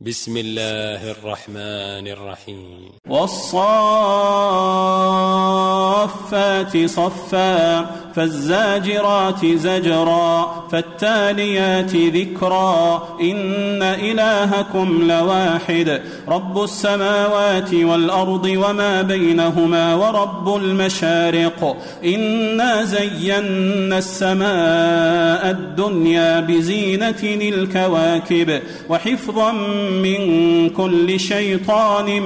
بسم الله الرحمن الرحيم. والصافات صفا. فالزاجرات زجرا فالتاليات ذكرا. إن إلهكم لواحد رب السماوات والأرض وما بينهما ورب المشارق. إنا زينا السماء الدنيا بزينة الكواكب وحفظا من كل شيطان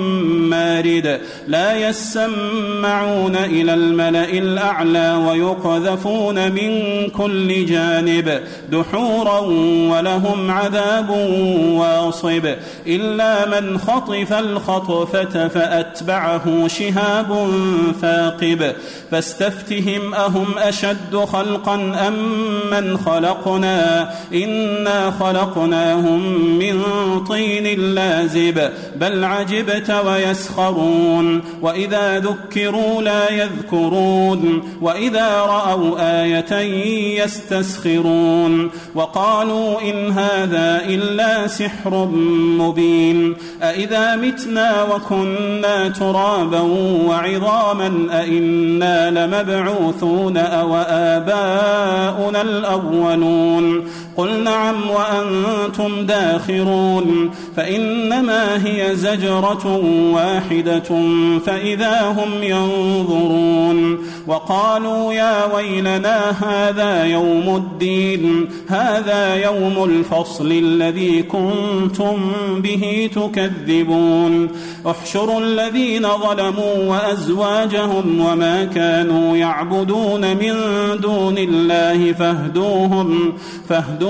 مارد. لا يسمعون إلى الملأ الأعلى ويقذفون من كل جانب دحورا ولهم عذاب واصب إلا من خطف الخطفة فأتبعه شهاب ثاقب فاستفتهم أهم أشد خلقا أم من خلقنا إنا خلقناهم من طين اللازب بل عجبت ويسخرون وإذا ذكروا لا يذكرون وإذا رأوا آية يستسخرون وقالوا إن هذا إلا سحر مبين أإذا متنا وكنا ترابا وعظاما أإنا لمبعوثون أو آباؤنا الأولون قل نعم وأنتم داخرون فإنما هي زجرة واحدة فإذا هم ينظرون. وقالوا يا ويلنا هذا يوم الدين هذا يوم الفصل الذي كنتم به تكذبون. احشروا الذين ظلموا وأزواجهم وما كانوا يعبدون من دون الله فاهدوهم فاهدوهم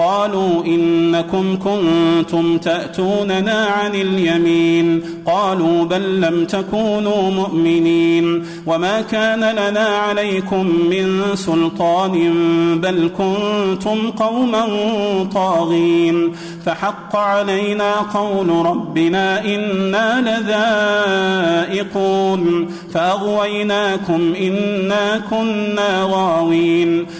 قالوا إنكم كنتم تأتوننا عن اليمين. قالوا بل لم تكونوا مؤمنين. وما كان لنا عليكم من سلطان بل كنتم قوما طاغين. فحق علينا قول ربنا إنا لذائقون. فأغويناكم إنا كنا غاوين.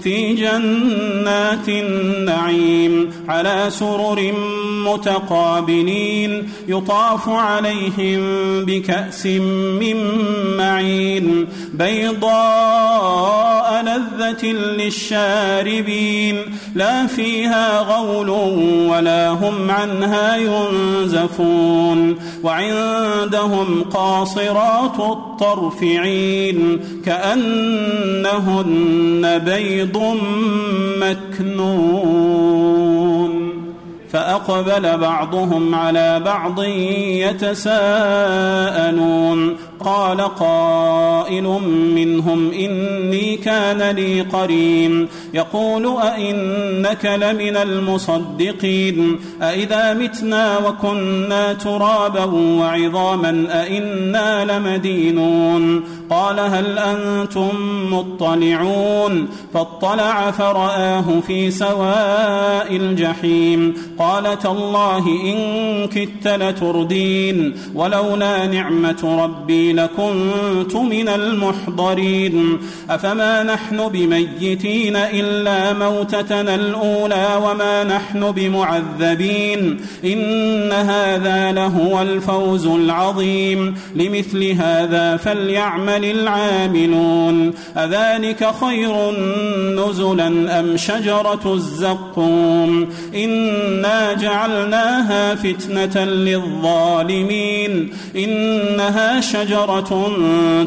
في جنات النعيم على سرر متقابلين يطاف عليهم بكأس من معين بيضاء لذة للشاربين لا فيها غول ولا هم عنها ينزفون وعندهم قاصرات الطرف عين كأن كأنهن بيض مكنون فأقبل بعضهم على بعض يتساءلون قال قائل منهم إني كان لي قرين. يقول أئنك لمن المصدقين؟ أئذا متنا وكنا ترابا وعظاما أئنا لمدينون؟ قال هل أنتم مطلعون؟ فاطلع فرآه في سواء الجحيم. قال تالله إن كدت لتردين ولولا نعمة ربي لكنت من المحضرين. أفما نحن بميتين إلا موتتنا الأولى وما نحن بمعذبين. إن هذا لهو الفوز العظيم. لمثل هذا فليعمل العاملون. أذلك خير نزلا أم شجرة الزقوم؟ إنا جعلناها فتنة للظالمين. إنها شجرة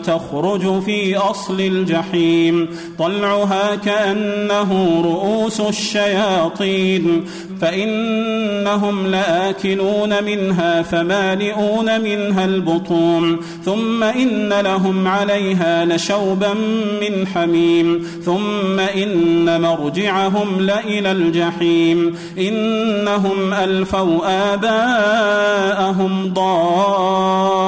تخرج في أصل الجحيم طلعها كأنه رؤوس الشياطين فإنهم لآكلون منها فمالئون منها البطون ثم إن لهم عليها لشوبا من حميم ثم إن مرجعهم لإلى الجحيم إنهم ألفوا آباءهم ضالين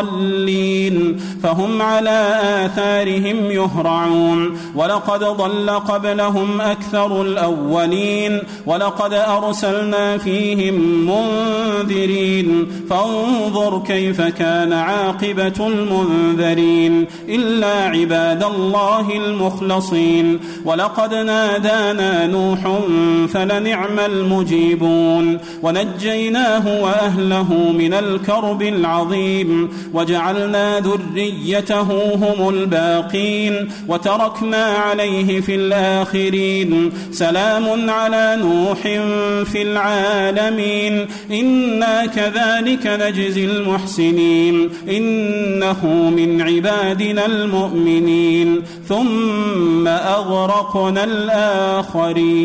الضالين فهم على آثارهم يهرعون. ولقد ضل قبلهم أكثر الأولين. ولقد أرسلنا فيهم منذرين. فانظر كيف كان عاقبة المنذرين. إلا عباد الله المخلصين. ولقد نادانا نوح فلنعم المجيبون. ونجيناه وأهله من الكرب العظيم. وجعلنا ذريته هم الباقين وتركنا عليه في الآخرين سلام على نوح في العالمين إنا كذلك نجزي المحسنين إنه من عبادنا المؤمنين ثم أغرقنا الآخرين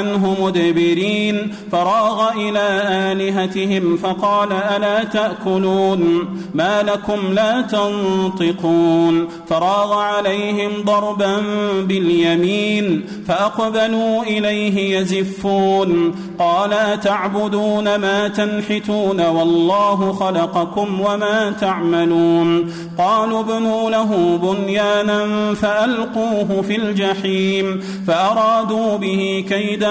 عنه مدبرين. فراغ إلى آلهتهم فقال ألا تأكلون؟ ما لكم لا تنطقون. فراغ عليهم ضربا باليمين فأقبلوا إليه يزفون. قال أتعبدون ما تنحتون والله خلقكم وما تعملون. قالوا ابنوا له بنيانا فألقوه في الجحيم فأرادوا به كيدا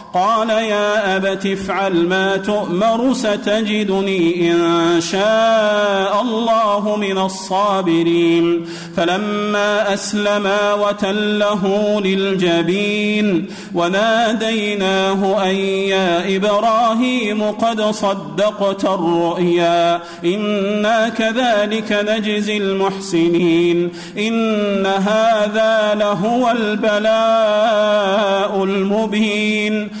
قال يا أبت افعل ما تؤمر ستجدني إن شاء الله من الصابرين. فلما أسلما وتله للجبين وناديناه أن يا إبراهيم قد صدقت الرؤيا إنا كذلك نجزي المحسنين. إن هذا لهو البلاء المبين.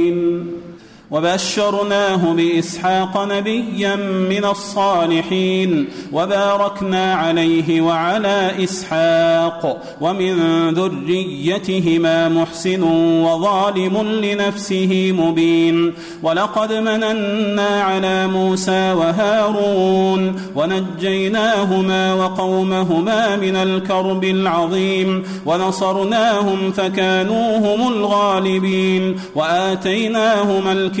وبشرناه بإسحاق نبيا من الصالحين وباركنا عليه وعلى إسحاق ومن ذريتهما محسن وظالم لنفسه مبين ولقد مننا على موسى وهارون ونجيناهما وقومهما من الكرب العظيم ونصرناهم فكانوا هم الغالبين وآتيناهما الكتاب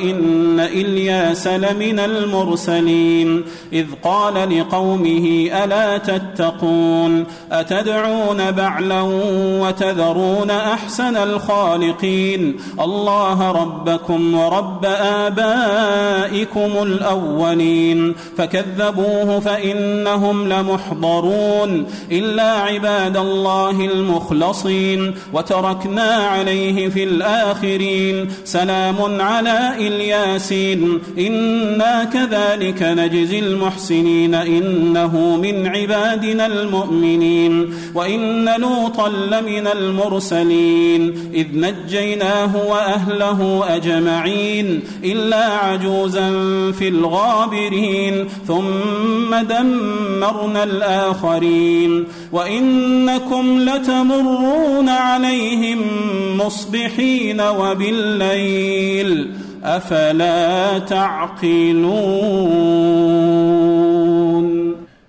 إن إلياس لمن المرسلين إذ قال لقومه ألا تتقون أتدعون بعلا وتذرون أحسن الخالقين الله ربكم ورب آبائكم الأولين فكذبوه فإنهم لمحضرون إلا عباد الله المخلصين وتركنا عليه في الآخرين سلام على الياسين. إنا كذلك نجزي المحسنين. إنه من عبادنا المؤمنين. وإن لوطا لمن المرسلين. إذ نجيناه وأهله أجمعين. إلا عجوزا في الغابرين. ثم دمرنا الآخرين. وإنكم لتمرون عليهم مصبحين وبالليل. أفلا تعقلون؟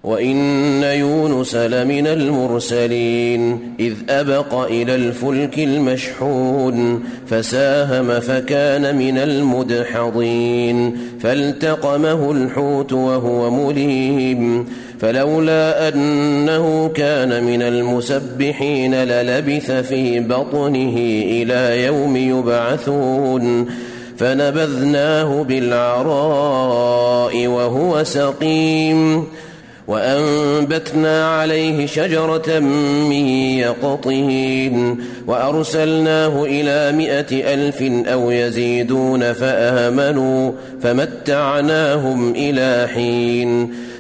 وإن يونس لمن المرسلين إذ أبق إلى الفلك المشحون فساهم فكان من المدحضين فالتقمه الحوت وهو مليم فلولا أنه كان من المسبحين للبث في بطنه إلى يوم يبعثون فنبذناه بالعراء وهو سقيم وأنبتنا عليه شجرة من يقطين وأرسلناه إلى مائة ألف أو يزيدون فآمنوا فمتعناهم إلى حين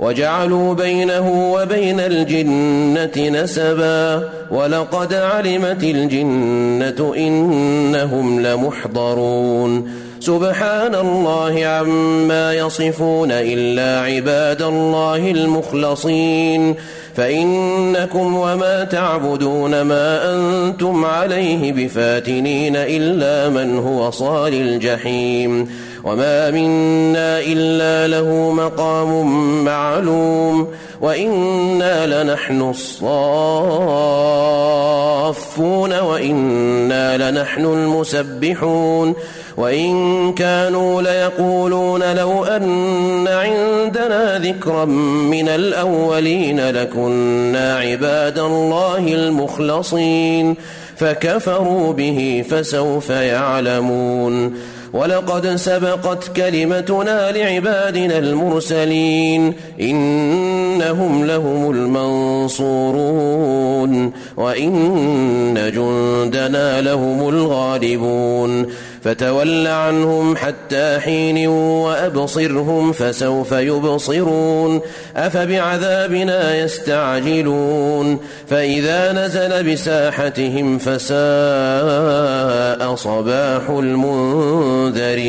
وجعلوا بينه وبين الجنة نسبا ولقد علمت الجنة إنهم لمحضرون. سبحان الله عما يصفون إلا عباد الله المخلصين. فإنكم وما تعبدون ما أنتم عليه بفاتنين إلا من هو صال الجحيم. وما منا إلا له مقام معلوم وإنا لنحن الصافون وإنا لنحن المسبحون وإن كانوا ليقولون لو أن عندنا ذكرا من الأولين لكنا عباد الله المخلصين فكفروا به فسوف يعلمون ولقد سبقت كلمتنا لعبادنا المرسلين إنهم لهم المنصورون وإن جندنا لهم الغالبون فتول عنهم حتى حين وأبصرهم فسوف يبصرون أفبعذابنا يستعجلون فإذا نزل بساحتهم فساء صباح المنذرين